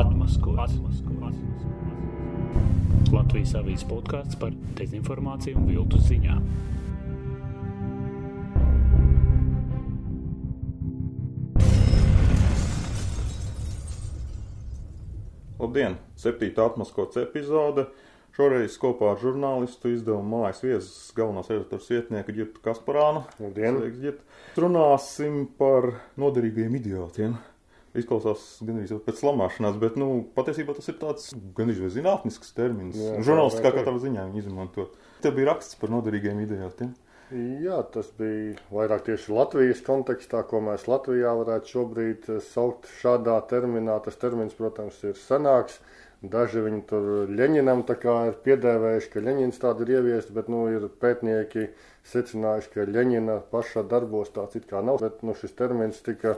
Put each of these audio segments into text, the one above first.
Atmaskots. Atmaskots. Latvijas avīzes podkāsts par dezinformāciju un viltu ziņām. Labdien! Septītā atmaskots epizode. Šoreiz kopā ar žurnālistu izdevumu mājas viesus galvenās redaktors vietnieku Girtu Kasparānu. Labdien! Sveiks, Girt! Runāsim par noderīgiem idiotiem. Izklausās gandrīz pēc slamāšanās, bet, nu, patiesībā tas ir tāds gandrīz zinātnisks termins. Vai katrā ziņā viņi izmanto. Te bija raksts par noderīgiem idiotiem. Jā, tas bija vairāk tieši Latvijas kontekstā, ko mēs Latvijā varētu šobrīd eh, saukt šādā terminā. Tas termins, protams, ir senāks. Daži viņi tur Ļeņinam ir piedēvējuši, ka Ļeņins tādu ir ieviesis, bet, nu, ir pētnieki secinājuši, ka Ļeņina pašā darbos tāds it kā nav. Bet, nu, šis termins tika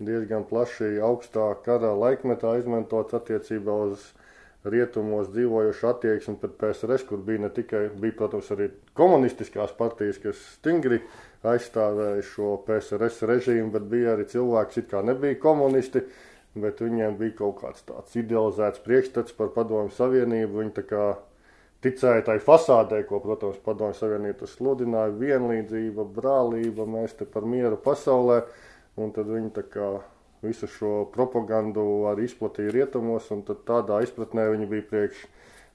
diezgan plaši augstā kara laikmetā izmantots attiecībā uz rietumos dzīvojušu attieksmi pret PSRS, kur bija ne tikai, bija, protams, arī komunistiskās partijas, kas stingri aizstāvēja šo PSRS režīmu, bet bija arī cilvēki, kas it kā nebija komunisti, bet viņiem bija kaut kāds tāds idealizēts priekšstats par padomu savienību. Viņi tā kā ticēja tai fasādē, ko, protams, padomu savienība sludināja, vienlīdzība, brālība, mēs te par mieru pasaulē, un tad viņi tā kā visu šo propagandu arī izplatīja rietumos, un tādā izpratnē viņi bija priekš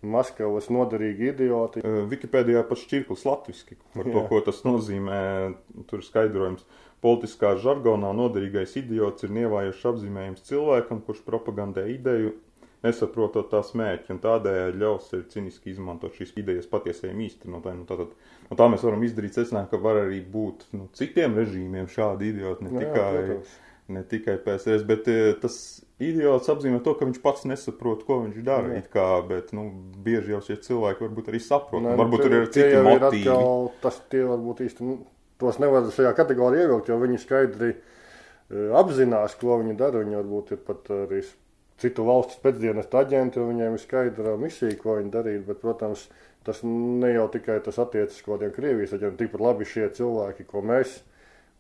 Maskavas noderīgi idioti. Wikipēdijā pat šķirklis latviski par to, Jā. ko tas nozīmē. Tur skaidrojums. Politiskā žargonā noderīgais idiots ir nievājošs apzīmējums cilvēkam, kurš propagandē ideju, nesaprotot tās mērķi, un tādējādi ļaus ir ciniski izmantot šīs idejas patiesajiem īstenotājiem. Nu, tātad, no tā mēs varam izdarīt secinājumu, ka var arī būt nu, citiem režīmiem šādi idioti, ne Jā, tikai, protams. ne tikai PSRS, bet eh, tas idiots apzīmē to, ka viņš pats nesaprot, ko viņš dara. Jā. Kā, bet nu, bieži jau šie cilvēki varbūt arī saprot. Nē, un nu, varbūt tie- tur ir citi jau ir motīvi. Atkal, tas tie varbūt īsti, nu, tos nevar šajā kategorijā ievilkt, jo viņi skaidri e, apzinās, ko viņi dara. Viņi varbūt ir pat arī citu valstu pēcdienestu aģenti, un viņiem ir skaidra misija, ko viņi darīt. Bet, protams, tas ne jau tikai tas attiecas kaut kādiem Krievijas aģentiem, tikpat labi šie cilvēki, ko mēs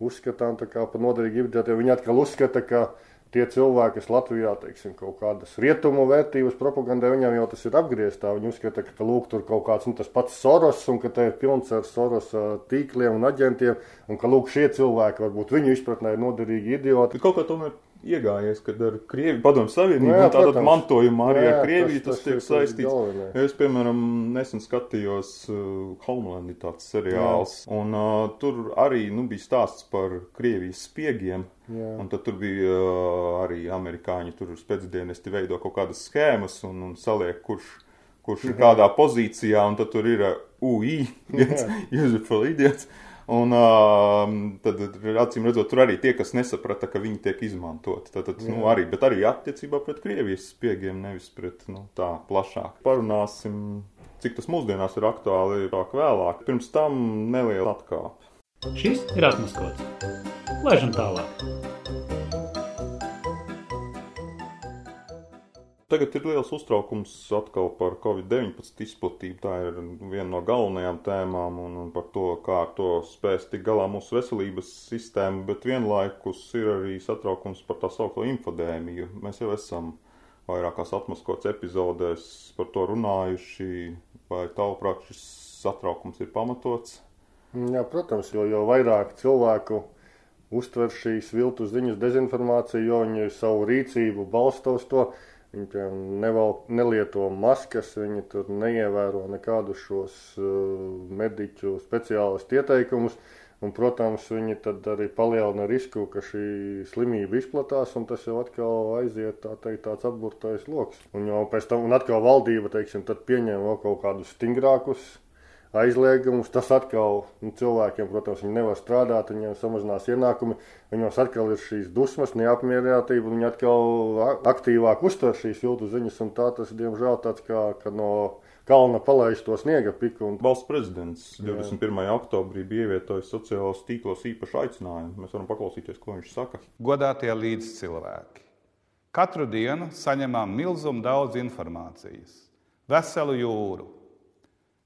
uzskatām par noderīgu idiotiem, viņi atkal uzskata, ka tie cilvēki, kas Latvijā, teiksim, kaut kādas rietumu vērtības propagandē, viņam jau tas ir apgrieztā. Viņi uzskata, ka, lūk, tur kaut kāds nu, tas pats Soros, un ka te ir pilns ar Soros tīkliem un aģentiem, un ka lūk, šie cilvēki varbūt viņu izpratnē ir noderīgi idioti. Bet kaut kā tomēr iegājies, kad ar Krieviju padomu savienību, Nu jā, un tātad protams. mantojumā arī Jā, ar Krieviju tas, tas tiek tas saistīts. galvenais. Es, piemēram, nesen skatījos uh, Homeland, tāds seriāls, un uh, tur arī nu, bija stāsts par Krievijas spiegiem. Jā. Un tad tur bija uh, arī amerikāņi, tur spēcdienesti veido kaut kādas schēmas un, un saliek, kurš, kurš ir kādā pozīcijā, un tad tur ir uh, UI, viens useful idiots. Un uh, tad, acīm redzot, tur arī tie, kas nesaprata, ka viņi tiek izmantoti. Tad, tad, nu, arī, bet arī attiecībā pret Krievijas spiegiem, nevis pret nu, tā plašāk. Parunāsim, cik tas mūsdienās ir aktuāli,āk vēlāk. Pirms tam neliela atkāpe. Šis ir atmaskots. Laižam tālāk. Tagad ir liels uztraukums atkal par Covid-19 izplatību. Tā ir viena no galvenajām tēmām un, un par to, kā ar to spēs tik galā mūsu veselības sistēma, bet vienlaikus ir arī satraukums par tā saucamo infodēmiju. Mēs jau esam vairākās atmaskots epizodēs par to runājuši, vai tavuprāt šis satraukums ir pamatots. Jā, protams, jo, jo vairāk cilvēku uztver šīs viltus ziņas, dezinformāciju, jo viņi savu rīcību balsta uz to. Viņi piemēram, neval, nelieto maskas, viņi tur neievēro nekādus šos uh, mediķu speciālistu ieteikumus. Un, protams, viņi arī palielina risku, ka šī slimība izplatās, un tas jau atkal aiziet tā teikt, tāds apburtais lokus. Un jau pēc tam, un atkal valdība, teiksim, pieņem vēl kaut kādus stingrākus aizliegumus. Tas atkal nu, cilvēkiem, protams, viņi nevar strādāt, viņiem samazinās ienākumi, viņos atkal ir šīs dusmas, neapmierinātība, viņi atkal a- aktīvāk uztver šīs jūtu ziņas, un tā tas, diemžēl, tāds kā ka no kalna palaiž to sniega piku. Un... Valsts prezidents 21. oktobrī bija ievietojis sociālos tīklos īpašu aicinājumu. Mēs varam paklausīties, ko viņš saka. Godātie līdzcilvēki! Katru dienu saņemam milzumu daudz informācijas, veselu jūru.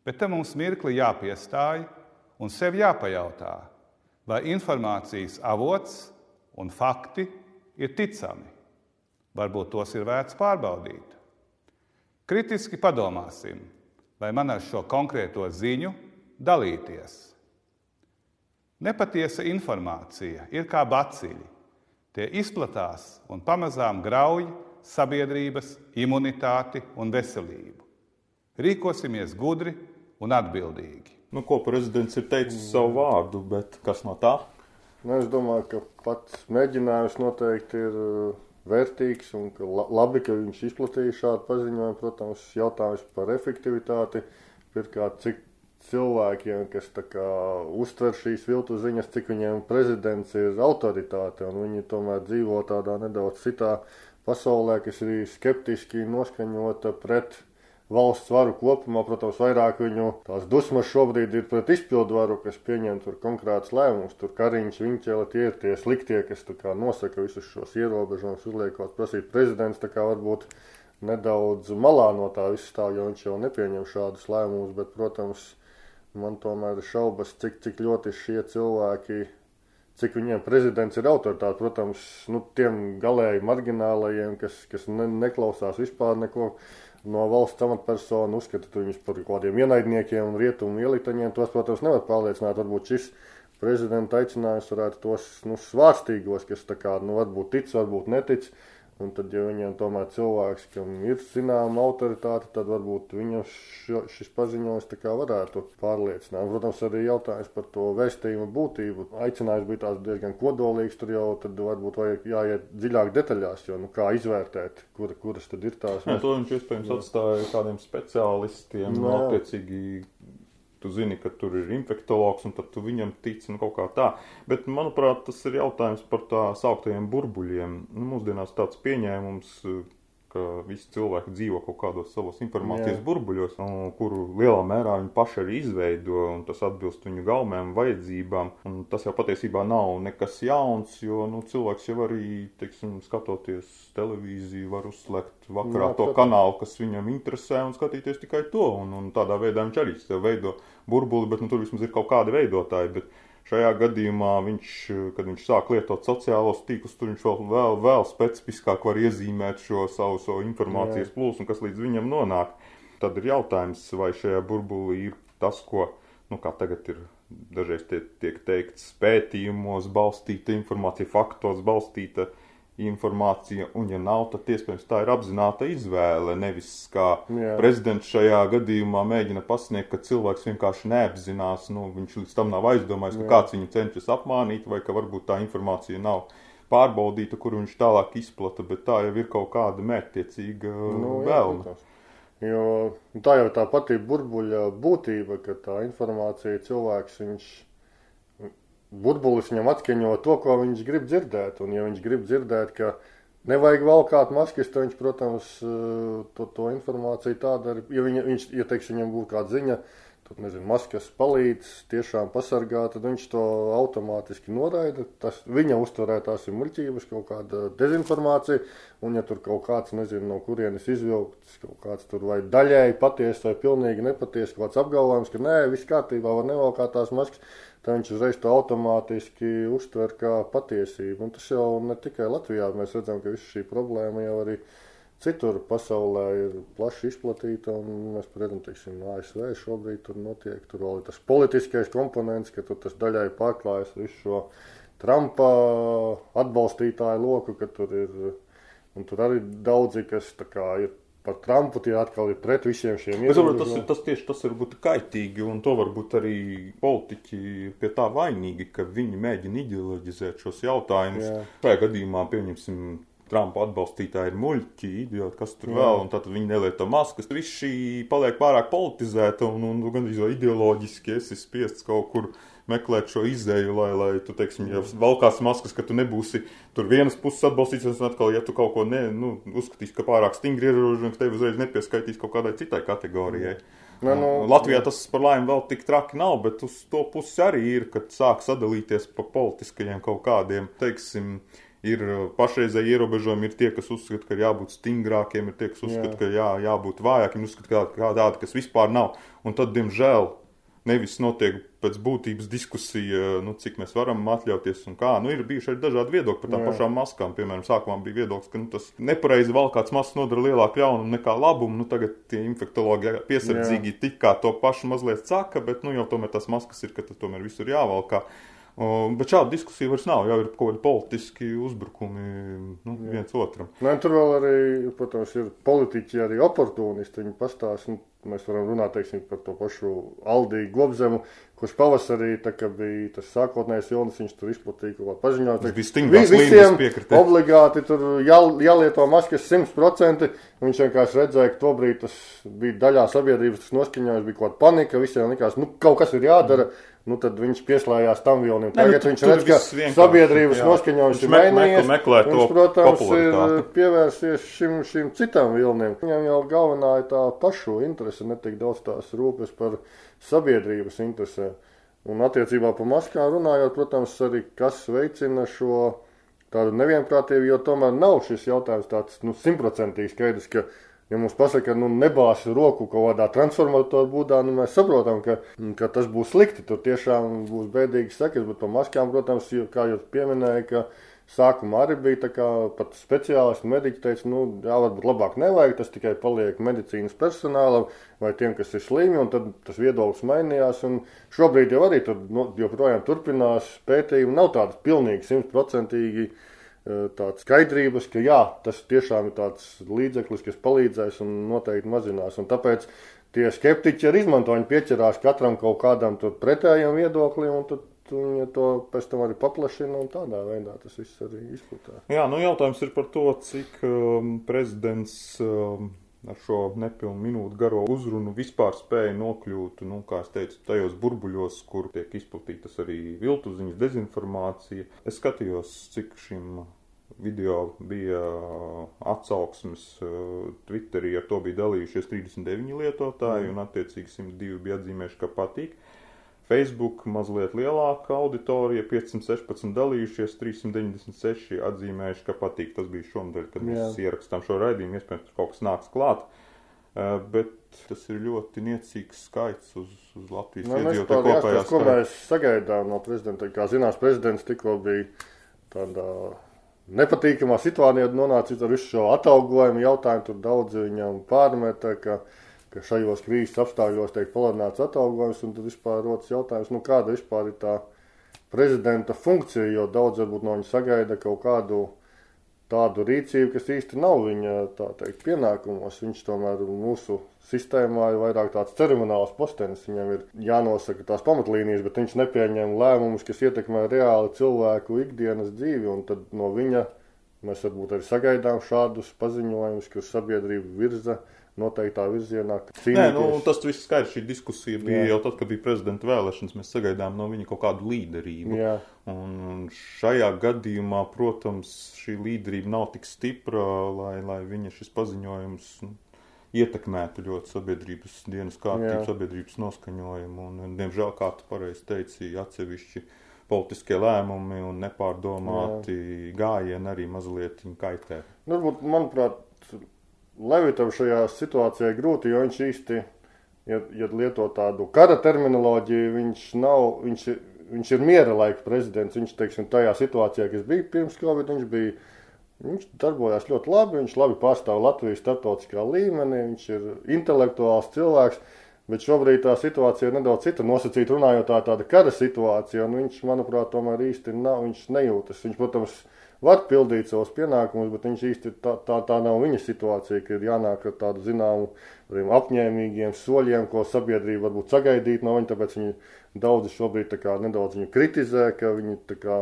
Bet te mums mirkli jāpiestāj un sev jāpajautā, vai informācijas avots un fakti ir ticami. Varbūt tos ir vērts pārbaudīt. Kritiski padomāsim, vai man ar šo konkrēto ziņu dalīties. Nepatiesa informācija ir kā baciļi. Tie izplatās un pamazām grauj sabiedrības imunitāti un veselību. Rīkosimies gudri un atbildīgi. Nu, ko prezidents ir teicis savu vārdu, bet kas no tā? Nu, es domāju, ka pats mēģinājums noteikti ir uh, vērtīgs un ka labi, ka viņš izplatīja šādu paziņojumu. Protams, jautājums par efektivitāti. Pirmkārt, cik cilvēkiem, kas kā, uztver šīs viltu ziņas, cik viņiem prezidents ir autoritāte, un viņi tomēr dzīvo tādā nedaudz citā pasaulē, kas ir skeptiski noskaņota pret valsts varu kopumā, protams, vairāk viņu tās dusmas šobrīd ir pret izpildu varu, kas pieņem tur konkrēts lēmums. Tur Kariņš, Viņķela, tie ir tie sliktie, kas nosaka visus šos ierobežojumus, uzliekot prasīt prezidents, varbūt nedaudz malā no tā viss stāv, jo viņš jau nepieņem šādus lēmumus, bet, protams, man tomēr ir šaubas, cik, cik ļoti šie cilvēki cik viņiem prezidents ir autoritāte. Protams, nu, tiem galēji marginālajiem, kas, kas ne, neklausās vispār neko, no valsts amatpersonu, uzskata viņus par kādiem ienaidniekiem un rietumu ielitaņiem. Tos, protams, nevar pārliecināt. Varbūt šis prezidenta aicinājums varētu tos nu, svārstīgos, kas tā kā, nu, varbūt tic, varbūt netic, Un tad, ja viņiem tomēr cilvēks, kam ir zināma autoritāte, tad varbūt viņam šo, šis paziņojums varētu pārliecināt. Protams, arī jautājums par to vēstījumu būtību. Aicinājums bija tāds diezgan kodolīgs, tur jau tad varbūt vajag jāiet dziļāk detaļās, jo nu, kā izvērtēt, kur, kuras tad ir tās. Jā, to viņš iespējams atstāja kādiem speciālistiem, no, attiecīgi tu zini, ka tur ir infektuologs, un tad tu viņam tici, nu, kaut kā tā. Bet, manuprāt, tas ir jautājums par tā sauktajiem burbuļiem. Nu, mūsdienās tāds pieņēmums, ka visi cilvēki dzīvo kaut kādos savos informācijas Jā. burbuļos, kuru lielā mērā viņi paši arī izveido, un tas atbilst viņu gaumēm, vajadzībām. Un tas jau patiesībā nav nekas jauns, jo nu, cilvēks jau arī, teiksim, skatoties televīziju, var uzslēgt vakarā Jā, to kanālu, kas viņam interesē, un skatīties tikai to. Un, un tādā veidā viņš arī sev veido burbuli, bet nu, tur vismaz ir kaut kādi veidotāji. Bet, Šajā gadījumā viņš, kad viņš sāk lietot sociālos tīklus, tur viņš vēl, vēl, vēl specifiskāk var iezīmēt šo savu, savu informācijas Jā. plūsmu, kas līdz viņam nonāk. Tad ir jautājums, vai šajā burbulī ir tas, ko, nu, kā tagad ir dažreiz tie, tiek teikts, pētījumos balstīta informācija, faktos balstīta informācija informācija, un, ja nav, tad iespējams tā ir apzināta izvēle. Nevis kā Jā. prezidents šajā gadījumā mēģina pasniegt, ka cilvēks vienkārši neapzinās, nu, viņš līdz tam nav aizdomājis, ka Jā. kāds viņu cenšas apmānīt, vai ka varbūt tā informācija nav pārbaudīta, kur viņš tālāk izplata, bet tā jau ir kaut kāda mērķtiecīga nu, vēlme. Jo tā jau tā pati burbuļa būtība, ka tā informācija cilvēks viņš burbulis viņam atskaņo to, ko viņš grib dzirdēt. Un, ja viņš grib dzirdēt, ka nevajag valkāt maskas, tad viņš, protams, eh, to, to informāciju tādu arī, ja viņa, viņš, ja teiks, viņam būtu kāda ziņa, tad, nezinu, maskas palīdz tiešām pasargāt, tad viņš to automātiski noraida. Tas viņa uztverē tās ir muļķības, kaut kāda dezinformācija, un ja tur kaut kāds, nezinu, no kurienes izvilkts, kaut kāds tur vai daļēji patiesa vai pilnīgi nepatiesa, kaut kāds apgalvojums, ka nē, viss kārtībā var nevalkāt tās maskas, tad viņš uzreiz to automātiski uztver kā patiesību. Un tas jau ne tikai Latvijā, mēs redzam, ka visa šī problēma jau arī citur pasaulē ir plaši izplatīta. Mēs, protams, teiksim, ASV šobrīd tur notiek, tur vēl ir tas politiskais komponents, ka tas daļai pārklājas visu šo Trumpa atbalstītāju loku, ka tur ir. Un tur arī daudzi, kas kā, ir par Trumpu tie atkal ir pret visiem šiem ierobežojumiem. Tas, ir, tas tieši tas var būt kaitīgi, un to varbūt arī politiķi pie tā vainīgi, ka viņi mēģina ideoloģizēt šos jautājumus. Jā. Šajā gadījumā, pieņemsim, Trumpa atbalstītāji ir muļķi, idioti, kas tur Jā. vēl, un tad viņi nelieto maskas. Viss šī paliek pārāk politizēta un, un, un gandrīz ideoloģiski esi spiests kaut kur meklēt šo izēju, lai, lai tu, teiksim, ja valkās maskas, ka tu nebūsi tur vienas puses atbalstīts, un atkal, ja tu kaut ko ne, nu, uzskatīsi, ka pārāk stingri ierobežojumi, ka tevi uzreiz nepieskaitīs kaut kādai citai kategorijai. Nu, nu, Latvijā tas par laimi vēl tik traki nav, bet uz to pusi arī ir, kad sāk sadalīties pa politiskajiem kaut kādiem, teiksim, ir pašreizēji ierobežojumi, ir tie, kas uzskata, ka ir jābūt stingrākiem, ir tie, kas uzskata, Jā. ka jā, jābūt vājākiem, uzskata, ka tādi, kas vispār nav. Un tad, diemžēl, Nevis notiek pēc būtības diskusija, nu, cik mēs varam atļauties un kā. Nu, ir bijuši arī dažādi viedokļi par tām Jā. pašām maskām. Piemēram, sākumā bija viedoklis, ka nu, tas nepareizi valkāts maskas nodara lielāku ļaunumu nekā labumu. Nu, tagad tie infektologi piesardzīgi tikā to pašu mazliet saka, bet nu, jau tomēr tas maskas ir, ka tas tomēr visur jāvalkā. O, bet šāda diskusija vairs nav. Jau ir kaut kādi politiski uzbrukumi nu, viens otram. Nē, tur vēl arī, protams, ir politiķi, arī oportunisti. Viņi pastāsta, nu, mēs varam runāt teiksim, par to pašu Aldiju Gobzemu, kurš pavasarī bija tas sākotnējais vilnis, viņš tur izplatīja kaut kādu paziņojumu. Tas bija līmenis, Visiem piekritē. obligāti tur jā, jālieto maskas 100%. Viņš vienkārši redzēja, ka tobrīd tas bija daļā sabiedrības noskaņojums, bija kaut kāda panika, visiem likās, nu, kaut kas ir jādara. Nu, tad viņš pieslēdzās tam vilnim. Nu, Tagad tur- viņš tur redz, ka sabiedrības jā. noskaņojums Viņš ir meklē- mainījies. meklē to Viņš, protams, ir pievērsies šim, šim citam vilnim. Viņam jau galvenā ir tā pašu interese, ne tik daudz tās rūpes par sabiedrības interesēm. Un attiecībā par maskām runājot, protams, arī kas veicina šo tādu nevienprātību, jo tomēr nav šis jautājums tāds nu, simtprocentīgi skaidrs, ka, ja mums pasaka, nu, nebāz roku kaut kādā transformatoru būdā, nu, mēs saprotam, ka, ka tas būs slikti, tur tiešām būs bēdīgi sekas, bet par maskām, protams, jo, kā jūs pieminējāt, ka Sākumā arī bija tā kā pat speciālisti, mediķi teica, nu, jā, varbūt labāk nevajag, tas tikai paliek medicīnas personālam vai tiem, kas ir slimi, un tad tas viedoklis mainījās, un šobrīd jau arī tur no, joprojām turpinās pētījumi, nav tādas pilnīgi simtprocentīgi eh, tāds skaidrības, ka jā, tas tiešām ir tāds līdzeklis, kas palīdzēs un noteikti mazinās, un tāpēc tie skeptiķi arī izmanto, viņi pieķerās katram kaut kādam pretējam viedoklim, un tad Viņa to pēc tam arī paplašina, un tādā veidā tas viss arī izplatās. Jā, nu jautājums ir par to, cik um, prezidents um, ar šo nepilnu minūtu garo uzrunu vispār spēja nokļūt, nu, kā es teicu, tajos burbuļos, kur tiek izplatītas arī viltuziņas, dezinformācija. Es skatījos, cik šim video bija atsauksmes uh, Twitterī, ar to bija dalījušies 39 lietotāji, mm. un attiecīgi 102 bija atzīmējuši, ka patīk. Facebook mazliet lielāka auditorija, 516 dalījušies, 396 atzīmējuši, ka patīk. Tas bija šonadēļ, kad mēs Jā. ierakstām šo raidījumu. Iespējams, tur kaut kas nāks klāt. Uh, bet tas ir ļoti niecīgs skaits uz, uz Latvijas Nu, nu, iedzīvotāju kopējā ko mēs sagaidām no prezidenta. Kā zinās, prezidents tikko bija tādā nepatīkamā situācijā, nonācis ar visu šo atalgojumu jautājumu. Tur daudzi viņam pārmeta, ka, ka šajos krīzes apstākļos tiek palielināts atalgojums, un tad vispār rodas jautājums, nu kāda vispār ir tā prezidenta funkcija, jo daudz varbūt no viņa sagaida kaut kādu tādu rīcību, kas īsti nav viņa teikt, pienākumos. Viņš tomēr mūsu sistēmā ir vairāk tāds ceremoniāls postenis. Viņam ir jānosaka tās pamatlīnijas, bet viņš nepieņem lēmumus, kas ietekmē reāli cilvēku ikdienas dzīvi. Un tad no viņa mēs varbūt arī sagaidām šādus paziņojumus, kas sabiedrību virza noteiktā virzienā. Nē, nu, tas viss skaidrs. Šī diskusija bija Jā. jau tad, kad bija prezidenta vēlēšanas. Mēs sagaidām no viņa kaut kādu līderību. Jā. Un šajā gadījumā, protams, šī līderība nav tik stipra, lai, lai viņa šis paziņojums nu, ietekmētu ļoti sabiedrības dienas kārtību, Jā. sabiedrības noskaņojumu. Un, diemžēl, kā tu pareizi teici, atsevišķi politiskie lēmumi un nepārdomāti gājieni arī mazliet kaitē. Nu, varbūt, manuprāt, Levitam šajā situācijā ir grūti, jo viņš īsti, ja, ja lieto tādu kara terminoloģiju, viņš nav, viņš, ir- viņš ir miera laika prezidents. Viņš, teiksim, tajā situācijā, kas bija pirms Covid, viņš bija, viņš darbojās ļoti labi, viņš labi pārstāv Latviju starptautiskā līmenī, viņš ir intelektuāls cilvēks. Bet šobrīd tā situācija ir nedaudz cita. Nosacīt, runājot, tā ir tāda kara situācija, un viņš, manuprāt, tomēr īsti nav, viņš nejūtas. Viņš, protams, var pildīt savus pienākumus, bet viņš īsti tā, tā, tā nav viņa situācija, ka ir jānāk ar tādu zināmu apņēmīgiem soļiem, ko sabiedrība varbūt sagaidīt no viņa. Tāpēc viņi daudzi šobrīd kā nedaudz viņu kritizē, ka viņi kā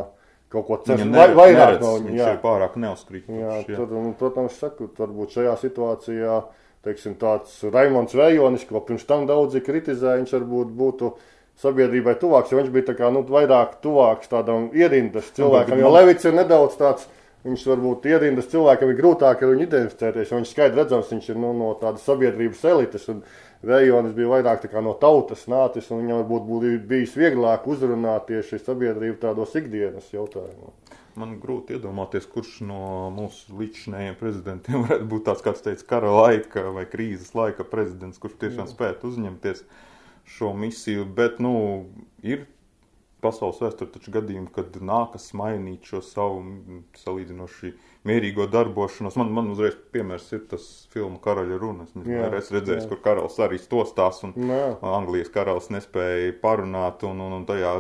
kaut ko cer vai, vairāk neredz, no viņš viņa. jā. ir pārāk neuzkrīt. Jā, tad, un, protams, saku, varbūt šajā situācijā teiksim, tāds Raimons Vējonis, ko pirms tam daudzi kritizēja, viņš varbūt būtu sabiedrībai tuvāks, jo viņš bija kā, nu, vairāk tuvāks tādam ierindas cilvēkam, jo Levits ir nedaudz tāds. Viņš varbūt ierindas cilvēkam ir grūtāk ar viņu identificēties, viņš skaidri redzams, viņš ir nu, no tādas sabiedrības elites. Un Vējonis bija vairāk no tautas nācis, un viņam varbūt būtu bijis vieglāk uzrunāt tieši sabiedrību tādos ikdienas jautājumos. Man grūti iedomāties, kurš no mūsu līdzinējiem prezidentiem varētu būt tāds, kāds teica, kara laika vai krīzes laika prezidents, kurš tiešām spētu uzņemties. Šo misiju, bet, nu, ir pasaules vēsturē taču gadījumi, kad nākas mainīt šo savu salīdzinoši mierīgo darbošanos. Man, man uzreiz piemērs ir tas filmu Karaļa runas. Es redzēju, kur karalis arī stostās, un jā. Anglijas karalis nespēja parunāt, un, un, un tajā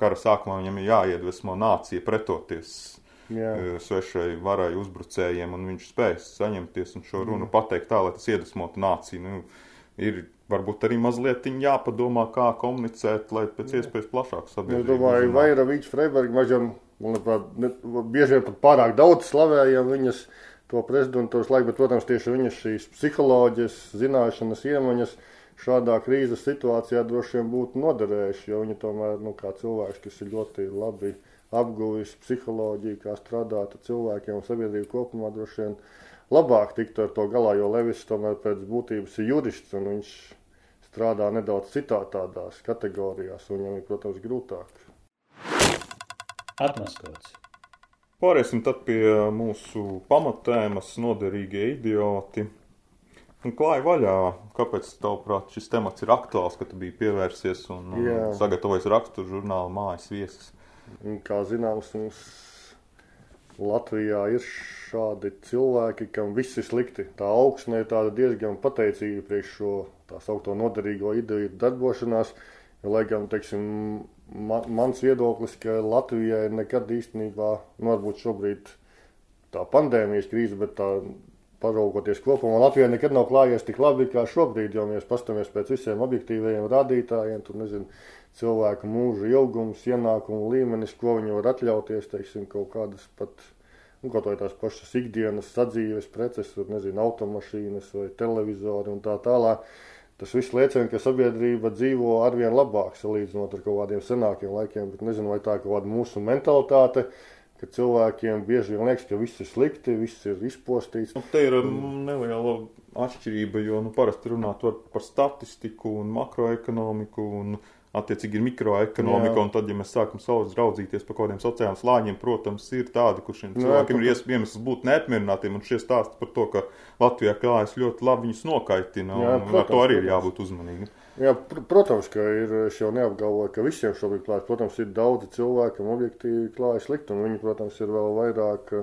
kara sākumā viņam ir jāiedvesmo nācija pretoties. Jā. E, svešai varai uzbrucējiem, un viņš spēs saņemties un šo runu jā. pateikt tā, lai tas iedvesmotu nāciju. Nu, ir varbūt arī mazliet jāpadomā, kā komunicēt, lai pēc iespējas plašāk sabiedrība. Es domāju, Vaira Vīča Freiberga mažam, bieži vien pat pārāk daudz slavējam viņas to prezidentūras laiku, bet, protams, tieši viņas šīs psiholoģijas, zināšanas, iemaņas šādā krīzes situācijā droši vien būtu noderējuši, jo viņa tomēr, nu, kā cilvēks, kas ir ļoti labi apguvis psiholoģiju, kā strādāt ar cilvēkiem un sabiedrību kopumā, droši vien labāk tiktu ar to galā, jo Levis tomēr pēc būtības ir jurists un viņš strādā nedaudz citā tādās kategorijās, un viņam ir, protams, grūtāk. Atmaskots. Pāriesim tad pie mūsu pamatēmas noderīgie idioti. Un klāja vaļā, kāpēc, tavuprāt, šis temats ir aktuāls, ka tu biji pievērsies un Jā. sagatavojis rakstu žurnālu mājas viesis? Kā zināms, mums Latvijā ir šādi cilvēki, kam viss ir slikti. Tā augsne ir diezgan pateicīga priekš šo tā saucamo noderīgo ideju darbošanās. Lai gan, teiksim, man, mans viedoklis, ka Latvijai nekad īstenībā, nu, varbūt šobrīd tā pandēmijas krīze, bet tā paraugoties kopumā, Latvijai nekad nav klājies tik labi kā šobrīd, jo mēs pastamies pēc visiem objektīvajiem rādītājiem, tur nezinu, cilvēku mūža ilgums, ienākumu līmenis, ko viņi var atļauties, teiksim, kaut kādas pat, nu, kaut vai tās pašas ikdienas sadzīves preces, tur, nezinu, automašīnas vai televizori un tā tālāk. Tas viss liecina, ka sabiedrība dzīvo arvien labāk salīdzinot ar kaut kādiem senākiem laikiem, bet nezinu, vai tā ir kaut kāda mūsu mentalitāte, ka cilvēkiem bieži vien liekas, ka viss ir slikti, viss ir izpostīts. Nu, te ir mm, neliela atšķirība, jo nu, parasti runāt par statistiku un makroekonomiku un attiecīgi ir mikroekonomika, Jā. un tad, ja mēs sākam savus raudzīties par kaut kādiem sociāliem slāņiem, protams, ir tādi, kur šiem cilvēkiem ir iemesls būt neapmierinātiem, un šie stāsti par to, ka Latvijā klājas ļoti labi, viņus nokaitina, Jā, un protams, ar to arī ir jābūt uzmanīgiem. Jā, pr protams, ka ir, es jau neapgalvoju, ka visiem šobrīd klājas, protams, ir daudzi cilvēki, kam objektīvi klājas slikti, un viņi, protams, ir vēl vairāk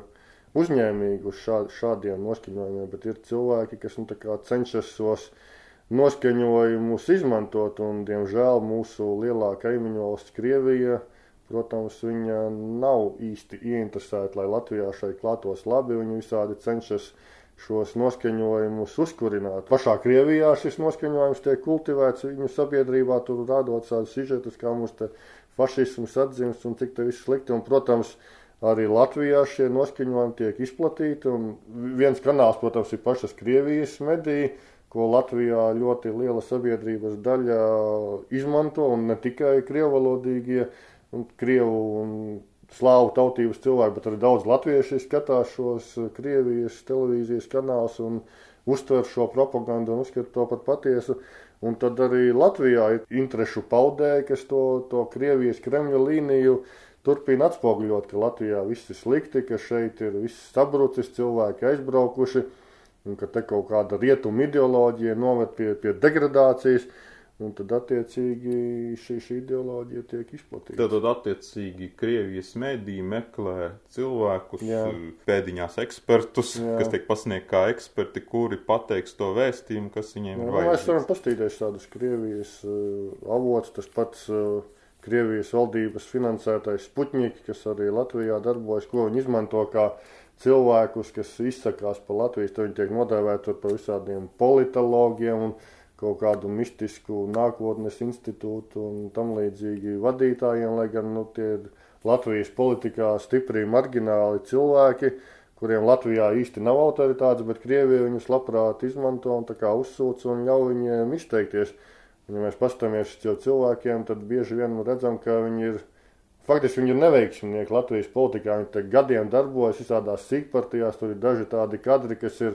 uzņēmīgi uz šā, šādiem noskaņojumiem, bet ir cilvēki, kas, nu, cenšas tos, uh, noskaņojumus izmantot, un, diemžēl, mūsu lielā kaimiņu valsts Krievija, protams, viņa nav īsti ieinteresēta, lai Latvijā šai klātos labi, viņi visādi cenšas šos noskaņojumus uzkurināt. Pašā Krievijā šis noskaņojums tiek kultivēts viņu sabiedrībā, tur rādot tādus sižetus, kā mums te fašisms atzīmes un cik te viss slikti, un, protams, arī Latvijā šie noskaņojumi tiek izplatīti, un viens kanāls, protams, ir pašas Krievijas mediji, ko Latvijā ļoti liela sabiedrības daļa izmanto, un ne tikai krievalodīgie, un krievu un slāvu tautības cilvēki, bet arī daudz latvieši skatās šos Krievijas televīzijas kanālus un uztver šo propagandu un uzskata to par patiesu. Un tad arī Latvijā ir interešu paudēji, kas to, to Krievijas Kremļa līniju turpina atspoguļot, ka Latvijā viss ir slikti, ka šeit ir viss sabrucis, cilvēki aizbraukuši un ka te kaut kāda rietuma ideoloģija noved pie, pie degradācijas. Un tad, attiecīgi, šī, šī ideoloģija tiek izplatīta. Tad, tad attiecīgi, Krievijas mediji meklē cilvēkus, Jā. pēdiņās ekspertus, Jā. kas tiek pasniegti kā eksperti, kuri pateiks to vēstījumu, kas viņiem Jā, ir vajadzīgs. Mēs varam pastīties tādus Krievijas uh, avots, tas pats uh, Krievijas valdības finansētais Sputņiki, kas arī Latvijā darbojas, ko viņi izmanto kā cilvēkus, kas izsakās par Latvijas, tad viņi tiek nodēvēti par visādiem politologiem un kaut kādu mistisku nākotnes institūtu un tam līdzīgi vadītājiem, lai gan nu, tie ir Latvijas politikā stipri margināli cilvēki, kuriem Latvijā īsti nav autoritātes, bet Krievija viņus labprāt izmanto un uzsūc un ļauj viņiem izteikties. Ja mēs pastāmies uz cilvēkiem, tad bieži vien redzam, ka viņi ir Faktiski viņi ir neveiksminieki Latvijas politikā. Viņi gadiem darbojas visādās sīkpartijās. Tur ir daži tādi kadri, kas ir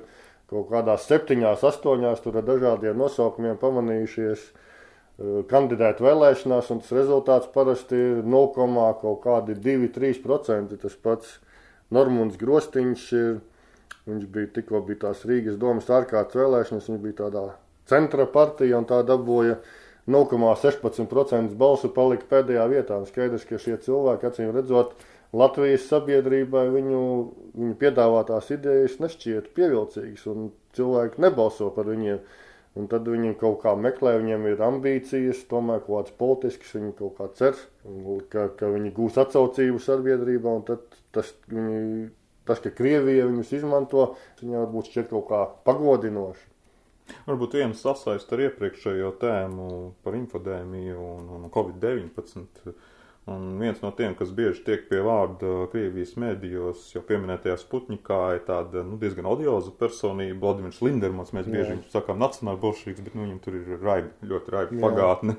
kaut kādās septiņās, astoņās, tur ar dažādiem nosaukumiem pamanījušies uh, kandidēt vēlēšanās, un tas rezultāts parasti ir 0,2-3%. Tas pats Normunds Grostiņš ir, viņš bija tikko bija tās Rīgas domas ārkārtas vēlēšanas, viņš bija tādā centra partija un tā dabūja 0,16% balsu palika pēdējā vietā. Un skaidrs, ka šie cilvēki, acīm redzot, Latvijas sabiedrībai viņu, viņu piedāvātās idejas nešķiet pievilcīgas, un cilvēki nebalso par viņiem. Un tad viņi kaut kā meklē, viņiem ir ambīcijas, tomēr kaut kāds politisks, viņi kaut kā cer, ka, ka viņi gūs atsaucību sabiedrībā, un tad tas, viņi, tas ka Krievija viņus izmanto, viņai varbūt šķiet kaut kā pagodinoši. Varbūt viens sasaist ar iepriekšējo tēmu par infodēmiju un, un Covid-19. Un viens no tiem, kas bieži tiek pie vārda Krievijas mēdījos, jau pieminētajā Sputnikā, ir tāda nu, diezgan odioza personība, Vladimirs Lindermans. Mēs bieži Jā. viņu sakām nacionāli bolševiks, bet nu, viņam tur ir raiba, ļoti raiba pagātne.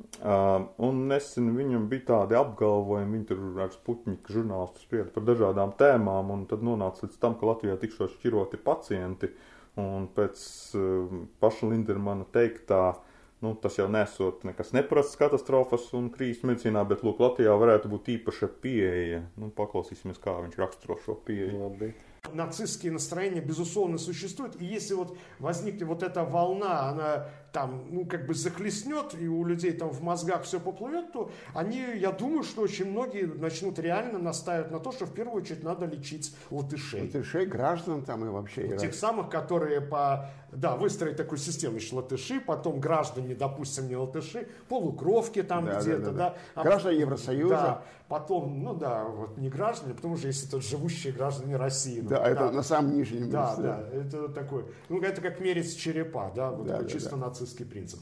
Uh, un nesen viņam bija tādi apgalvojumi, viņi tur ar Sputniku žurnālistu sprieda par dažādām tēmām, un tad nonāca līdz tam, ka Latvijā tikšos šķiroti pacienti. Uh, Un pēc uh, paša Lindermana teiktā, nu, tas jau nesot nekas neparasts katastrofas un krīzes medicīnā, bet, lūk, Latvijā varētu būt īpaša pieeja. Nu, paklausīsimies, kā viņš raksturo šo pieeju. Labi. Нацистские настроения, безусловно, существуют. И если вот возникнет вот эта волна, она там, ну, как бы захлестнет, и у людей там в мозгах все поплывет, то они, я думаю, что очень многие начнут реально настаивать на то, что в первую очередь надо лечить латышей. Латышей, граждан там и вообще. Вот тех самых, которые по, да, выстроить такую систему, еще латыши, потом граждане, допустим, не латыши, полукровки там да, где-то, да. да, да. Граждане Евросоюза. Да, потом, ну да, вот не граждане, потому что если тут живущие граждане России. Да, ну, это да. на самом нижнем. Да, да, это такой, ну это как мерить черепа, да, вот да, такой да, чисто да. нацистский принцип.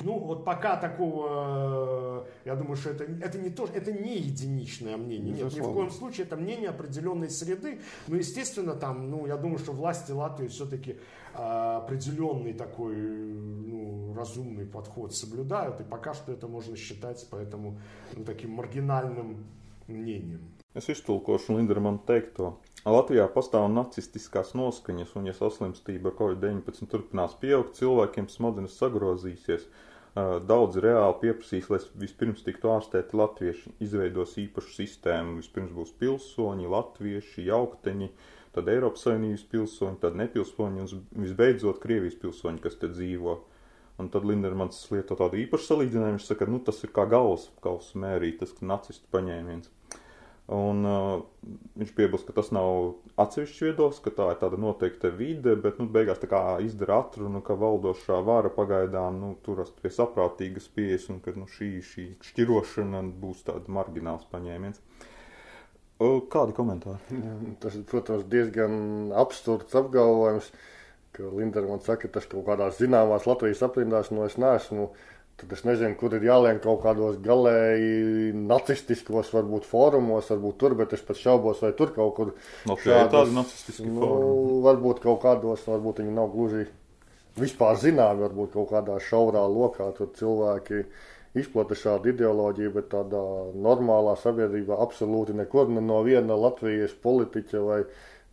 Ну, вот пока такого, я думаю, что это, это не то, это не единичное мнение. Нет, ни в коем случае это мнение определенной среды. Но, естественно, там, ну, я думаю, что власти Латвии все-таки а, определенный такой, ну, разумный подход соблюдают. И пока что это можно считать поэтому ну, таким маргинальным мнением. Es iztulkošu Lindermanu teikto. Latvijā pastāv nacistiskās noskaņas, un, ja saslimstība ar covid-19 turpinās pieaugt, cilvēkiem smadzenes sagrozīsies. Daudz reāli pieprasīs, lai vispirms tiktu ārstēti latvieši, izveidos īpašu sistēmu. Vispirms būs pilsoņi, latvieši, jaukteņi, tad Eiropas Savienības pilsoņi, tad nepilsoņi un visbeidzot Krievijas pilsoņi, kas te dzīvo. Un tad Lindermans lieto tādu īpašu salīdzinājumu, viņš saka, nu tas ir kā galvas kausa mērīt, tas nacistu paņēmiens. Un, uh, viņš piebilst, ka tas nav atsevišķs viedoklis, ka tā ir tāda noteikta vide, bet nu, beigās izdara atrunu, ka valdošā vara pagaidām nu, turas pie saprātīgas pieejas un ka nu, šī, šī šķirošana būs tāds margināls paņēmiens. Kādi komentāri? Tas ir, protams, diezgan absurds apgalvojums, ka Lindermans saka, ka tas kaut kādās zināmās Latvijas aprindās, no es neesmu. Nu, Tad es nezinu, kur ir jāliek kaut kādos galēji nacistiskos, varbūt fórumos, varbūt tur, bet es pat šaubos, vai tur kaut kur no, šādos, tādi nacistiski nu, fórumi. Varbūt kaut kādos, varbūt viņi nav gluži vispār zināmi, varbūt kaut kādā šaurā lokā tur cilvēki izplata šādu ideoloģiju, bet tādā normālā sabiedrībā absolūti nekur ne no viena Latvijas politiķa vai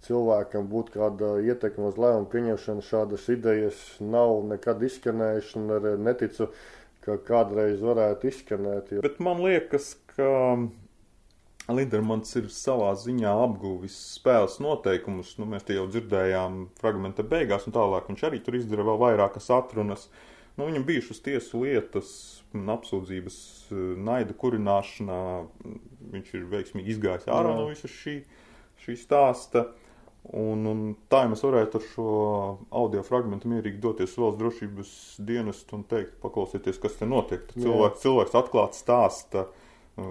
cilvēkam būtu kāda ietekme uz lēmumu pieņemšanu, šādas idejas nav nekad izskanējušas, un neticu, ka kādreiz varētu izskanēt. Jo... Bet man liekas, ka Lindermans ir savā ziņā apguvis spēles noteikumus. Nu, mēs te jau dzirdējām fragmenta beigās, un tālāk viņš arī tur izdara vēl vairākas atrunas. Nu, viņam bijušas tiesu lietas, apsūdzības naida kurināšanā. Viņš ir veiksmīgi izgājis ārā no visas šī, šī stāsta. Uh, Un, un tā ja mēs varētu ar šo audio fragment mierīgi doties valsts drošības dienestu un teikt, paklausieties, kas te notiek. Cilvēks, cilvēks atklāti stāsta uh,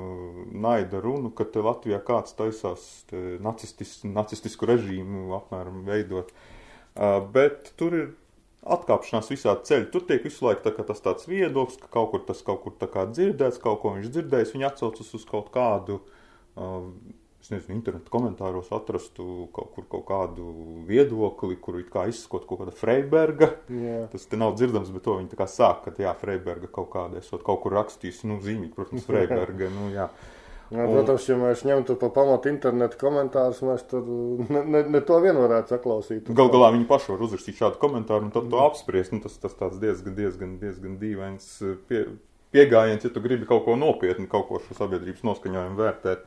naida runu, ka te Latvijā kāds taisās nacistis, nacistisku režīmu apmēram veidot. Uh, bet tur ir atkāpšanās visā ceļā. Tur tiek visu laiku tā, tas tāds viedoklis, ka kaut kur tas kaut kur dzirdēts, kaut ko viņš dzirdējis, viņa atsaucas uz kaut kādu uh, es nezinu, internetu komentāros atrastu kaut kur kaut kādu viedokli, kur it kā izskot kaut kāda Freiberga. Yeah. Tas te nav dzirdams, bet to viņi tā kā sāk, ka jā, Freiberga kaut kāda, esot kaut kur rakstījis, nu, zīmīt, protams, Freiberga, nu, jā. Jā, protams, ja mēs ņemtu pa pamatu internetu komentārus, mēs tur ne, ne, ne to vien varētu saklausīt. Gal galā viņi paši var uzrakstīt šādu komentāru un tad to apspriest. Nu, tas, tas tāds diezgan, diezgan, diezgan dīvains pie, piegājiens, ja tu gribi kaut ko nopietni, kaut ko šo sabiedrības noskaņojumu vērtēt.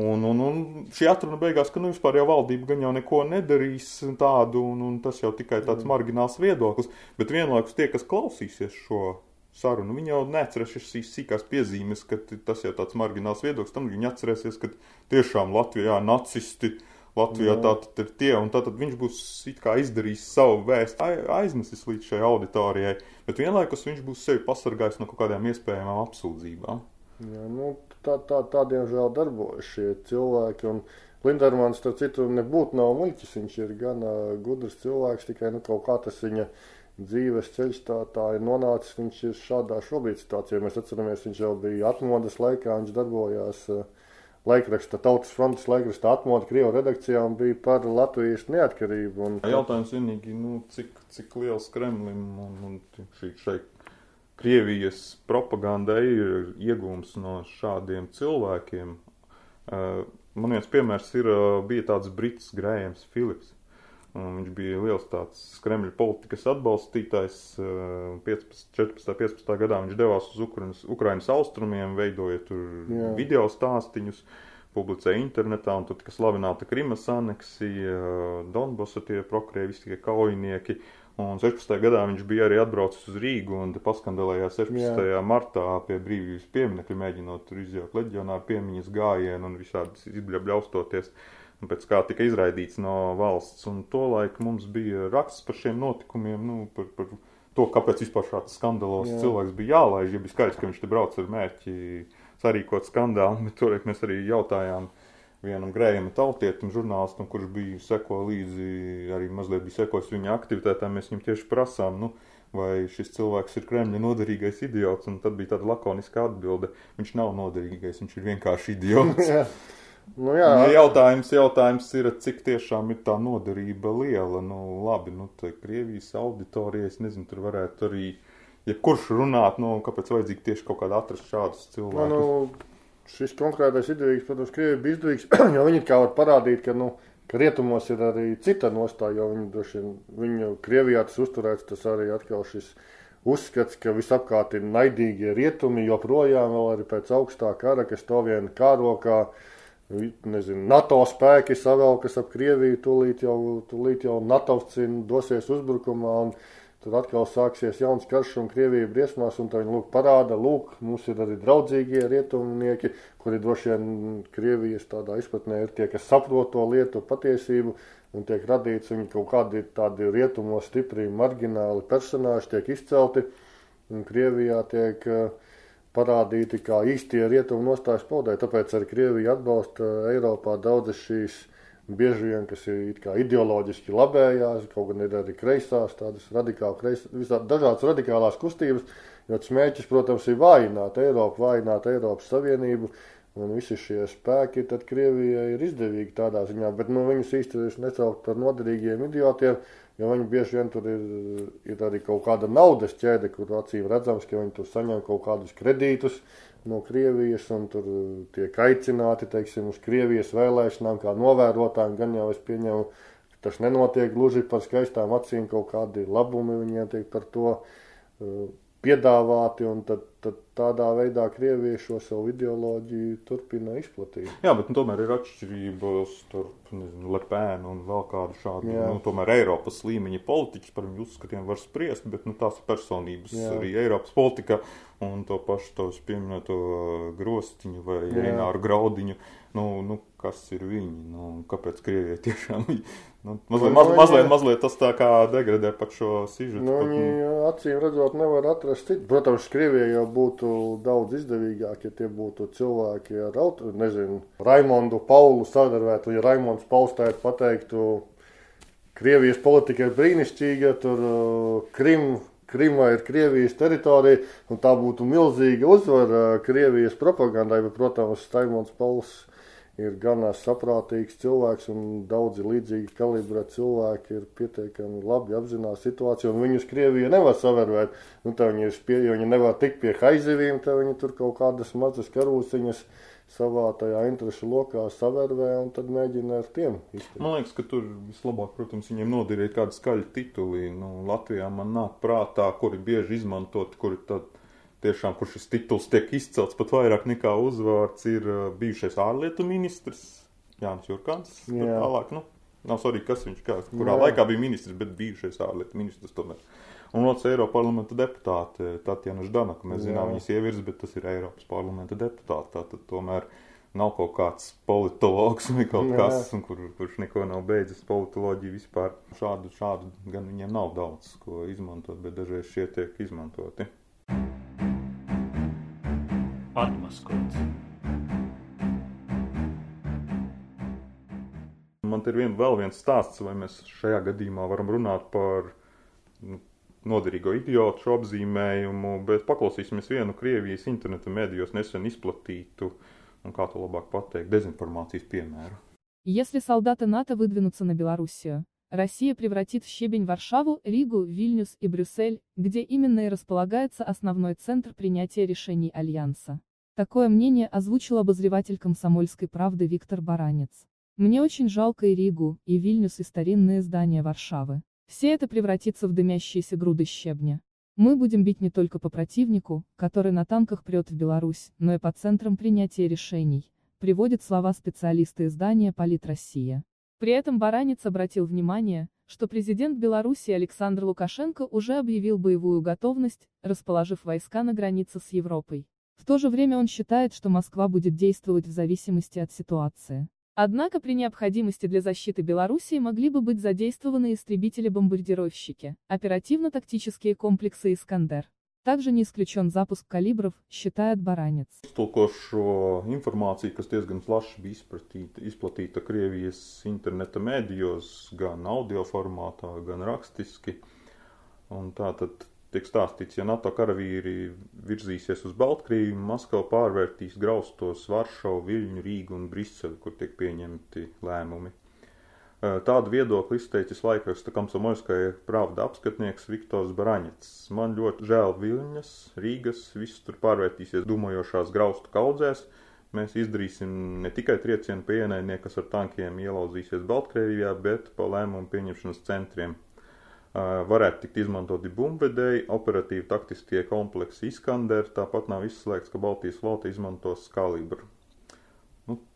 Un, un, un šī atruna beigās, ka nu, vispār jau valdība gan jau neko nedarīs tādu, un, un tas jau tikai tāds margināls viedoklis. Bet vienlaikus tie, kas klausīsies šo sarunu, viņi jau neatcerēsies šīs sīkās piezīmes, ka tas jau tāds margināls viedoklis. Tam viņi atcerēsies, ka tiešām Latvijā nacisti. Latvijā tātad ir tie, un tātad viņš būs izdarījis savu vēstu, aiznesis līdz šai auditorijai, bet vienlaikus viņš būs sevi pasargājis no kaut kādām iespējamām apsūdzībām. Jā, nu, tā, tā, tā diemžēl darbojas šie cilvēki. Un Lindermans, starp citu, nebūtu nav muļķis. Viņš ir gan uh, gudrs cilvēks, tikai nu, kaut kā tas viņa dzīves ceļš tā, tā ir nonācis. Viņš ir šādā šobrīd situācijā. Mēs atceramies, viņš jau bija atmodas laikā, viņš darbojās uh, laikraksta, Tautas frontes laikraksta atmodu Krievu redakcijā un bija par Latvijas neatkarību. Un... Jautājums vienīgi, nu, cik, cik liels Kremlim un, un šī šeit Krievijas propaganda ir iegūms no šādiem cilvēkiem. Uh, man viens piemērs ir, uh, bija tāds brits Grējams Philips. Viņš bija liels tāds Kremļa politikas atbalstītājs. 15, 14, 15 gadā viņš devās uz Ukrainas, Ukrainas austrumiem, veidoja tur Jā. video stāstīņus, publicēja internetā, un tur tika slavināta Krimas aneksija, Donbasa tie prokrievi, tie kaujinieki. Un 16. gadā viņš bija arī atbraucis uz Rīgu un paskandalējās 16. Jā. martā pie brīvības pieminekļa, mēģinot tur izjaukt leģionāru piemiņas gājienu un visādi izbļaustoties. Un pēc kā tika izraidīts no valsts. Un tolaik mums bija raksts par šiem notikumiem, nu, par, par to, kāpēc vispār šāds skandalos Jā. cilvēks bija jālaiž. Ja bija skaidrs, ka viņš te brauc ar mērķi sarīkot skandālu, bet toreiz mēs arī jautājām, uh, vienam grējam tautietim, žurnālistam, kurš bija seko līdzi, arī mazliet bija sekojis viņa aktivitātēm, mēs viņam tieši prasām, nu, vai šis cilvēks ir Kremļa noderīgais idiots, un tad bija tāda lakoniska atbilde, viņš nav noderīgais, viņš ir vienkārši idiots. Nu, jā. Nu, jautājums, jautājums ir, cik tiešām ir tā noderība liela. Nu, labi, nu, tā Krievijas auditorija, es nezinu, tur varētu arī, ja kurš runāt, nu, kāpēc vajadzīgi tieši kaut kādā atrast šādus cilvēkus. Nu, nu, šis konkrētais izdevīgs, protams, Krievija bija izdevīgs, jo viņi kā var parādīt, ka, nu, ka rietumos ir arī cita nostāja, jo viņi droši vien, viņu Krievijā tas uzturēts, tas arī atkal šis uzskats, ka visapkārt ir naidīgie rietumi, joprojām vēl arī pēc augstā kara, kas to vien kāro kā, nezinu, NATO spēki savelkas ap Krieviju, tūlīt jau, tūlīt jau NATO dosies uzbrukumā un Tad atkal sāksies jauns karš un Krievija briesmās, un viņi lūk parāda, lūk, mums ir arī draudzīgie rietumnieki, kuri droši vien Krievijas tādā izpratnē ir tie, kas saprot to lietu patiesību, un tiek radīts viņi kaut kādi tādi rietumos stipri margināli personāži tiek izcelti, un Krievijā tiek uh, parādīti kā īstie rietumu nostājas paudē, tāpēc arī Krievija atbalsta Eiropā daudzas šīs bieži vien, kas ir ideoloģiski labējās, kaut gan ir arī kreisās, tādas radikāli kreisās, visādi dažādas radikālās kustības, jo tas mērķis, protams, ir vājināt Eiropu, vājināt Eiropas Savienību, un visi šie spēki tad Krievijai ir izdevīgi tādā ziņā, bet nu, viņus īsti nesaukt par noderīgiem idiotiem, jo viņi bieži vien tur ir, ir arī kaut kāda naudas ķēde, kur acīm redzams, ka viņi tur saņem kaut kādus kredītus, no Krievijas un tur tiek aicināti teiksim, uz Krievijas vēlēšanām, kā novērotājiem. Gan jau es pieņemu, ka tas nenotiek gluži par skaistām acīm, kaut kādi labumi viņiem tiek par to uh, piedāvāti, un tad, tad tādā veidā Krievija šo savu ideoloģiju turpina izplatīt. Jā, bet nu, tomēr ir atšķirības starp Lepēnu un vēl kādu šādu, Jā. nu, tomēr Eiropas līmeņa politiķus par viņu uzskatiem var spriest, bet nu, tās personības Jā. arī Eiropas politikā un to pašu tos pieminēto grostiņu vai Rināru Graudiņu. Nu, nu, kas ir viņi? Nu, kāpēc Krievijai tiešām nu, mazliet, maz, mazliet, mazliet tas tā kā degradē pat šo sižetu? Nu, viņi nu. acīm redzot nevar atrast citu. Protams, Krievijai jau būtu daudz izdevīgāk, ja tie būtu cilvēki ar, auto, nezinu, Raimondu Paulu sadarbētu, ja Raimonds Pauls pateiktu, Krievijas politika ir brīnišķīga, tur uh, Krim Krima ir Krievijas teritorija, un tā būtu milzīga uzvara Krievijas propagandai, bet, protams, Taimons Pauls ir gan saprātīgs cilvēks, un daudzi līdzīgi kalibrēti cilvēki ir pietiekami labi apzinās situāciju, un viņus Krievija nevar savērvēt. Nu, viņi, spie, viņi nevar tikt pie haizivīm, tad viņi tur kaut kādas mazas karūsiņas savā tajā interešu lokā savērvē un tad mēģina ar tiem izteikt. Man liekas, ka tur vislabāk, protams, viņiem nodirēt kādu skaļu tituli. Nu, Latvijā man nāk prātā, kuri bieži izmantot, kuri tad tiešām, kur šis tituls tiek izcelts pat vairāk nekā uzvārds, ir uh, bijušais ārlietu ministrs Jānis Jurkāns. Jā. Tālāk, nu, nav svarīgi, kas viņš kā, kurā Jā. laikā bija ministrs, bet bijušais ārlietu ministrs tomēr. Un otrs Eiropas parlamenta deputāte Tatjana Ždanaka. Mēs Jā. zinām viņas ievirzi, bet tas ir Eiropas parlamenta deputāte. Tātad tomēr nav kaut kāds politologs vai kaut Jā. kas, un kur, kurš neko nav beidzis politoloģiju vispār. Šādu, šādu gan viņiem nav daudz, ko izmantot, bet dažreiz šie tiek izmantoti Atmaskots. Man te ir vien, vēl viens stāsts, vai mēs šajā gadījumā varam runāt par nu, noderīgo idiotu šo apzīmējumu, bet paklausīsimies vienu Krievijas interneta medijos nesen izplatītu, un kā to labāk pateikt, dezinformācijas piemēru. Если солдаты НАТО выдвинутся на Белоруссию, Россия превратит в щебень Варшаву, Ригу, Вильнюс и Брюссель, где именно и располагается основной центр принятия решений Альянса. Такое мнение озвучил обозреватель комсомольской правды Виктор Баранец. Мне очень жалко и Ригу, и Вильнюс, и старинные здания Варшавы. Все это превратится в дымящиеся груды щебня. Мы будем бить не только по противнику, который на танках прет в Беларусь, но и по центрам принятия решений, приводит слова специалиста издания «Полит Россия». При этом Баранец обратил внимание, что президент Беларуси Александр Лукашенко уже объявил боевую готовность, расположив войска на границе с Европой. В то же время он считает, что Москва будет действовать в зависимости от ситуации. Однако при необходимости для защиты Белоруссии могли бы быть задействованы истребители-бомбардировщики, оперативно-тактические комплексы «Искандер». Также не исключен запуск калибров, считает Баранец. Iztulkošu informāciju, kas diezgan plaši bija izplatīta, izplatīta Krievijas interneta medijos, gan audio formātā, gan rakstiski. Un tā tad tiek stāstīts, ja NATO karavīri virzīsies uz Baltkrieviju, Maskava pārvērtīs graustos Varšavu, Viļņu, Rīgu un Briseli, kur tiek pieņemti lēmumi. Tādu viedokli izteicis laikraksta Kamsomolskai pravda apskatnieks Viktors Braņets. Man ļoti žēl Viļņas, Rīgas, viss tur pārvērtīsies dūmojošās graustu kaudzēs. Mēs izdarīsim ne tikai triecienu pie ienaidnieka, kas ar tankiem ielauzīsies Baltkrievijā, bet pa lēmumu pieņemšanas centriem. Varētu tikt izmantoti bumbvedēji, operatīvi taktiskie kompleksi Iskander, tāpat nav izslēgts, ka Baltijas flota izmantos kalibru.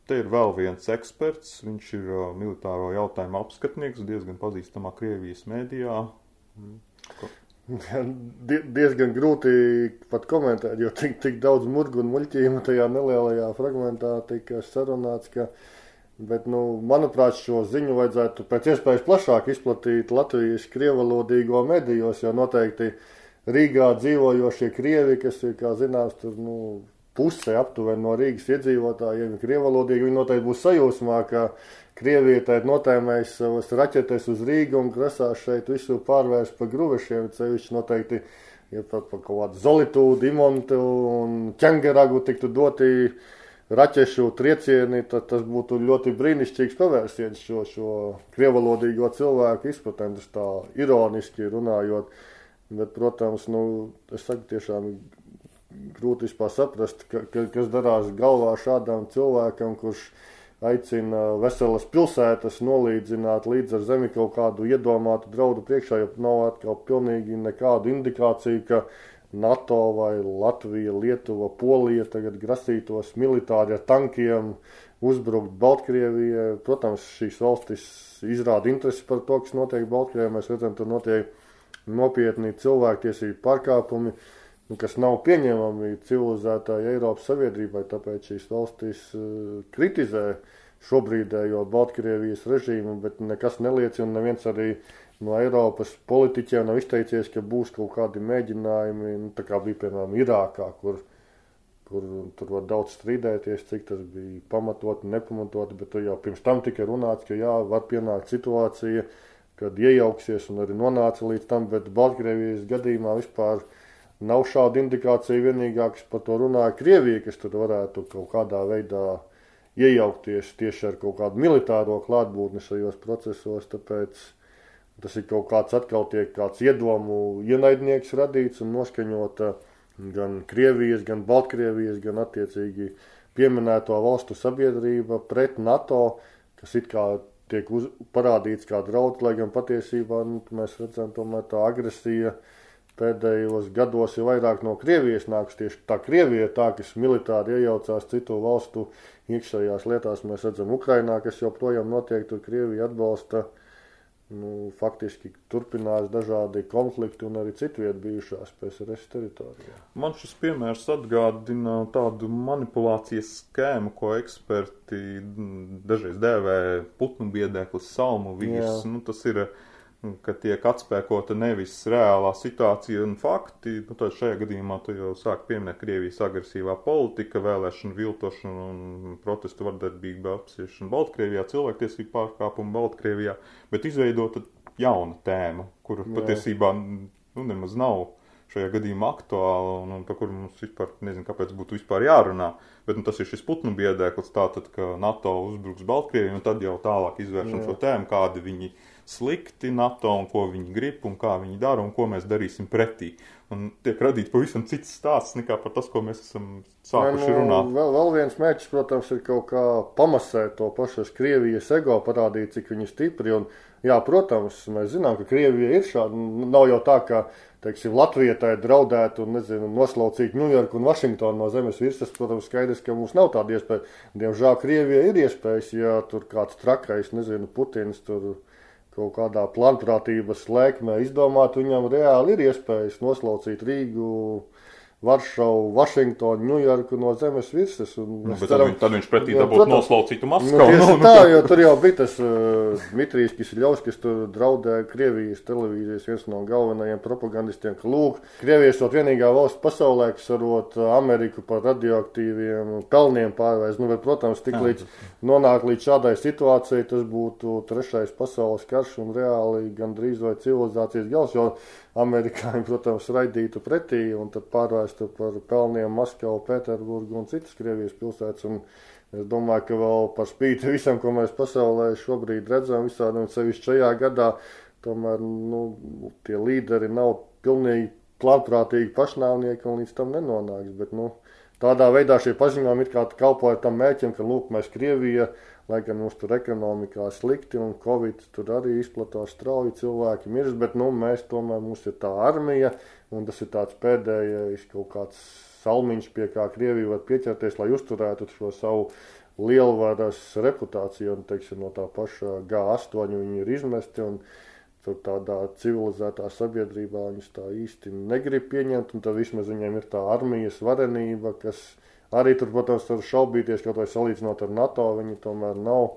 Te ir vēl viens eksperts, viņš ir uh, militāro jautājumu apskatnieks, diezgan pazīstamā Krievijas mēdījā. Die, diezgan grūti pat komentēt, jo tik, tik daudz murgu un muļķījumu tajā nelielajā fragmentā tika sarunāts, ka, bet, nu, manuprāt, šo ziņu vajadzētu pēc iespējas plašāk izplatīt Latvijas krievalodīgo medijos, jo noteikti Rīgā dzīvojošie krievi, kas ir, kā zināms, tur, nu, puse aptuveni no Rīgas iedzīvotājiem ir krievalodīgi, viņi noteikti būs sajūsmā, ka Krievija tagad notēmēs savas raķetes uz Rīgu un grasās šeit visu pārvērst pa gruvešiem. Cevišķi noteikti, ja pat pa kaut kādu zolitūdu, imontu un ķengeragu tiktu doti raķešu triecieni, tad tas būtu ļoti brīnišķīgs pavērsiens šo, šo krievalodīgo cilvēku izpratni, tas tā ironiski runājot. Bet, protams, nu, es saku tiešām grūti vispār saprast, ka, ka, kas darās galvā šādam cilvēkam, kurš aicina veselas pilsētas nolīdzināt līdz ar zemi kaut kādu iedomātu draudu priekšā, jo nav atkal pilnīgi nekādu indikāciju, ka NATO vai Latvija, Lietuva, Polija tagad grasītos militāri ar tankiem uzbrukt Baltkrievijai. Protams, šīs valstis izrāda interesi par to, kas notiek Baltkrievijā. Mēs redzam, tur notiek nopietni cilvēktiesību pārkāpumi, nu, kas nav pieņemami civilizētāji Eiropas Savienībai, tāpēc šīs valstis uh, kritizē šobrīdējo Baltkrievijas režīmu, bet nekas neliecina, neviens arī no Eiropas politiķiem nav izteicies, ka būs kaut kādi mēģinājumi, nu, tā kā bija, piemēram, Irākā, kur, kur tur var daudz strīdēties, cik tas bija pamatoti, nepamatoti, bet tur jau pirms tam tika runāts, ka jā, var pienākt situācija, kad iejauksies un arī nonāca līdz tam, bet Baltkrievijas gadījumā vispār nav šāda indikācija. Vienīgā, kas par to runāja Krievija, kas tur varētu kaut kādā veidā iejaukties tieši ar kaut kādu militāro klātbūtni šajos procesos. Tāpēc tas ir kaut kāds atkal tiek kāds iedomu ienaidnieks radīts un noskaņota gan Krievijas, gan Baltkrievijas, gan attiecīgi pieminēto valstu sabiedrība pret NATO, kas it kā tiek uz, parādīts kā draudz, lai gan patiesībā nu, mēs redzam, tomēr tā agresija pēdējos gados ir vairāk no Krievijas nāks tieši tā Krievija, tā, kas militāri iejaucās citu valstu iekšējās lietās. Mēs redzam Ukrainā, kas joprojām notiek, tur Krievija atbalsta nu, faktiski turpinās dažādi konflikti un arī citvietu bijušās PSRS teritorijā. Man šis piemērs atgādina tādu manipulācijas skēmu, ko eksperti dažreiz dēvē putnu biedēklis, salmu vīrs. Nu, tas ir uh, ka tiek atspēkota nevis reālā situācija un fakti, nu, tad šajā gadījumā tu jau sāk pieminēt Krievijas agresīvā politika, vēlēšanu viltošanu un protestu vardarbību apsiešanu Baltkrievijā, cilvēktiesību pārkāpumu Baltkrievijā, bet izveidota jauna tēma, kura Jā. patiesībā nu, nemaz nav šajā gadījumā aktuāla un, un par kuru mums vispār nezinu, kāpēc būtu vispār jārunā. Bet nu, tas ir šis putnu biedēklis, tātad, ka NATO uzbruks Baltkrievijai un tad jau tālāk izvēršam šo tēmu, kādi viņi ir slikti NATO un ko viņi grib un kā viņi dara un ko mēs darīsim pretī. Un tiek radīts pavisam cits stāsts nekā par tas, ko mēs esam sākuši nu, runāt. Vēl, vēl viens mērķis, protams, ir kaut kā pamasēt to pašas Krievijas ego, parādīt, cik viņi stipri. Un, jā, protams, mēs zinām, ka Krievija ir šāda. Nav jau tā, ka teiksim, Latvijai draudētu un nezinu, noslaucīt Ņujorku un Vašingtonu no zemes virsmas. Protams, skaidrs, ka mums nav tāda iespēja. Diemžēl Krievija ir iespējas, ja tur kāds trakais, nezinu, Putins tur kaut kādā plānprātības lēkmē izdomāt, viņam reāli ir iespējas noslaucīt Rīgu, Varšavu, Vašingtonu, Ņujorku no zemes virsmas. Nu, ceram, tad viņš pretī dabūtu noslaucītu Maskavu. Nu, nu, tā, jo tur jau bija tas uh, Dmitrijs Kisļovs, kas tur draudēja Krievijas televīzijas viens no galvenajiem propagandistiem, ka lūk, Krievijas ir vienīgā valsts pasaulē, kas arot Ameriku par radioaktīviem pelniem pārvērst. Nu, bet, protams, tik līdz nonāk līdz šādai situācijai, tas būtu trešais pasaules karš un reāli gandrīz vai civilizācijas gals, jo amerikāņi, protams, raidītu pretī un tad pārvērstu par pelniem Maskavu, Pēterburgu un citas Krievijas pilsētas. Un es domāju, ka vēl par spīti visam, ko mēs pasaulē šobrīd redzam, visādi un sevišķi šajā gadā, tomēr nu, tie līderi nav pilnīgi plānprātīgi pašnāvnieki un līdz tam nenonāks. Bet, nu, tādā veidā šie paziņojumi ir kā kalpoja tam mēķim, ka, lūk, mēs Krievija lai gan mums tur ekonomikā slikti un covid tur arī izplatās strauji, cilvēki mirst, bet nu, mēs tomēr mums ir tā armija un tas ir tāds pēdējais kaut kāds salmiņš, pie kā Krievija var pieķerties, lai uzturētu šo savu lielvaras reputāciju un, teiksim, no tā paša G8 viņi ir izmesti un tur tādā civilizētā sabiedrībā viņus tā īsti negrib pieņemt un tad vismaz viņiem ir tā armijas varenība, kas Arī tur, protams, var šaubīties, kaut vai salīdzinot ar NATO, viņi tomēr nav,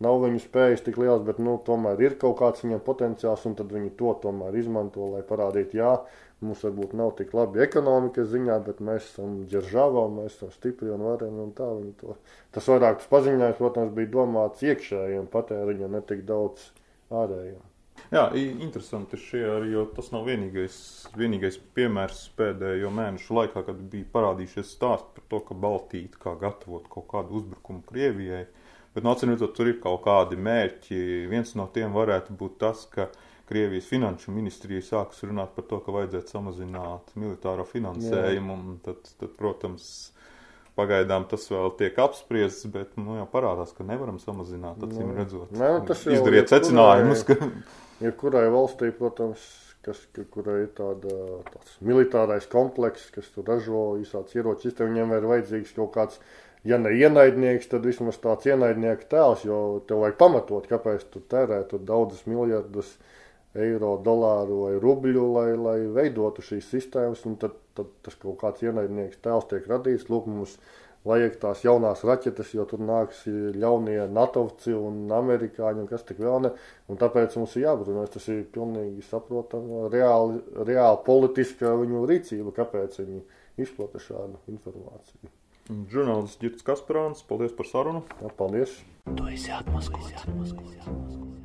nav viņu spējas tik liels, bet, nu, tomēr ir kaut kāds viņiem potenciāls, un tad viņi to tomēr izmanto, lai parādītu, jā, mums varbūt nav tik labi ekonomikas ziņā, bet mēs esam ģeržāvā, mēs esam stipri un vareni, un tā viņi to. Tas vairāk tas paziņojums, protams, bija domāts iekšējiem patēriņam, ne tik daudz ārējiem. Jā, interesanti šie arī, jo tas nav vienīgais, vienīgais piemērs pēdējo mēnešu laikā, kad bija parādījušies stāsti par to, ka Baltija kā gatavot kaut kādu uzbrukumu Krievijai. Bet, no acīm redzot, tur ir kaut kādi mērķi. Viens no tiem varētu būt tas, ka Krievijas finanšu ministrija sāks runāt par to, ka vajadzētu samazināt militāro finansējumu. Tad, tad, protams, Pagaidām tas vēl tiek apspriests, bet nu, jau parādās, ka nevaram samazināt. Acīm redzot, Nē, nu, tas jau izdariet secinājumus. Ka... Jebkurai valstī, protams, kas, kurai ir tāda, tāds militārais komplekss, kas tur ražo visādas ieročus, tad viņiem ir vajadzīgs kaut kāds, ja ne ienaidnieks, tad vismaz tāds ienaidnieka tēls, jo tev vajag pamatot, kāpēc tu tērē tur daudzas miljardus eiro, dolāru vai rubļu, lai, lai veidotu šīs sistēmas, un tad, tad tas kaut kāds ienaidnieks tēls tiek radīts. Lūk, mums vajag tās jaunās raķetes, jo tur nāks ļaunie natovci un amerikāņi un kas tik vēl ne. Un tāpēc mums ir jābruņojas. Tas ir pilnīgi saprotama, reāli, reāli politiska viņu rīcība, kāpēc viņi izplata šādu informāciju. Žurnālists Girts Kasparāns, paldies par sarunu. Jā, paldies. Tu esi atmaskots.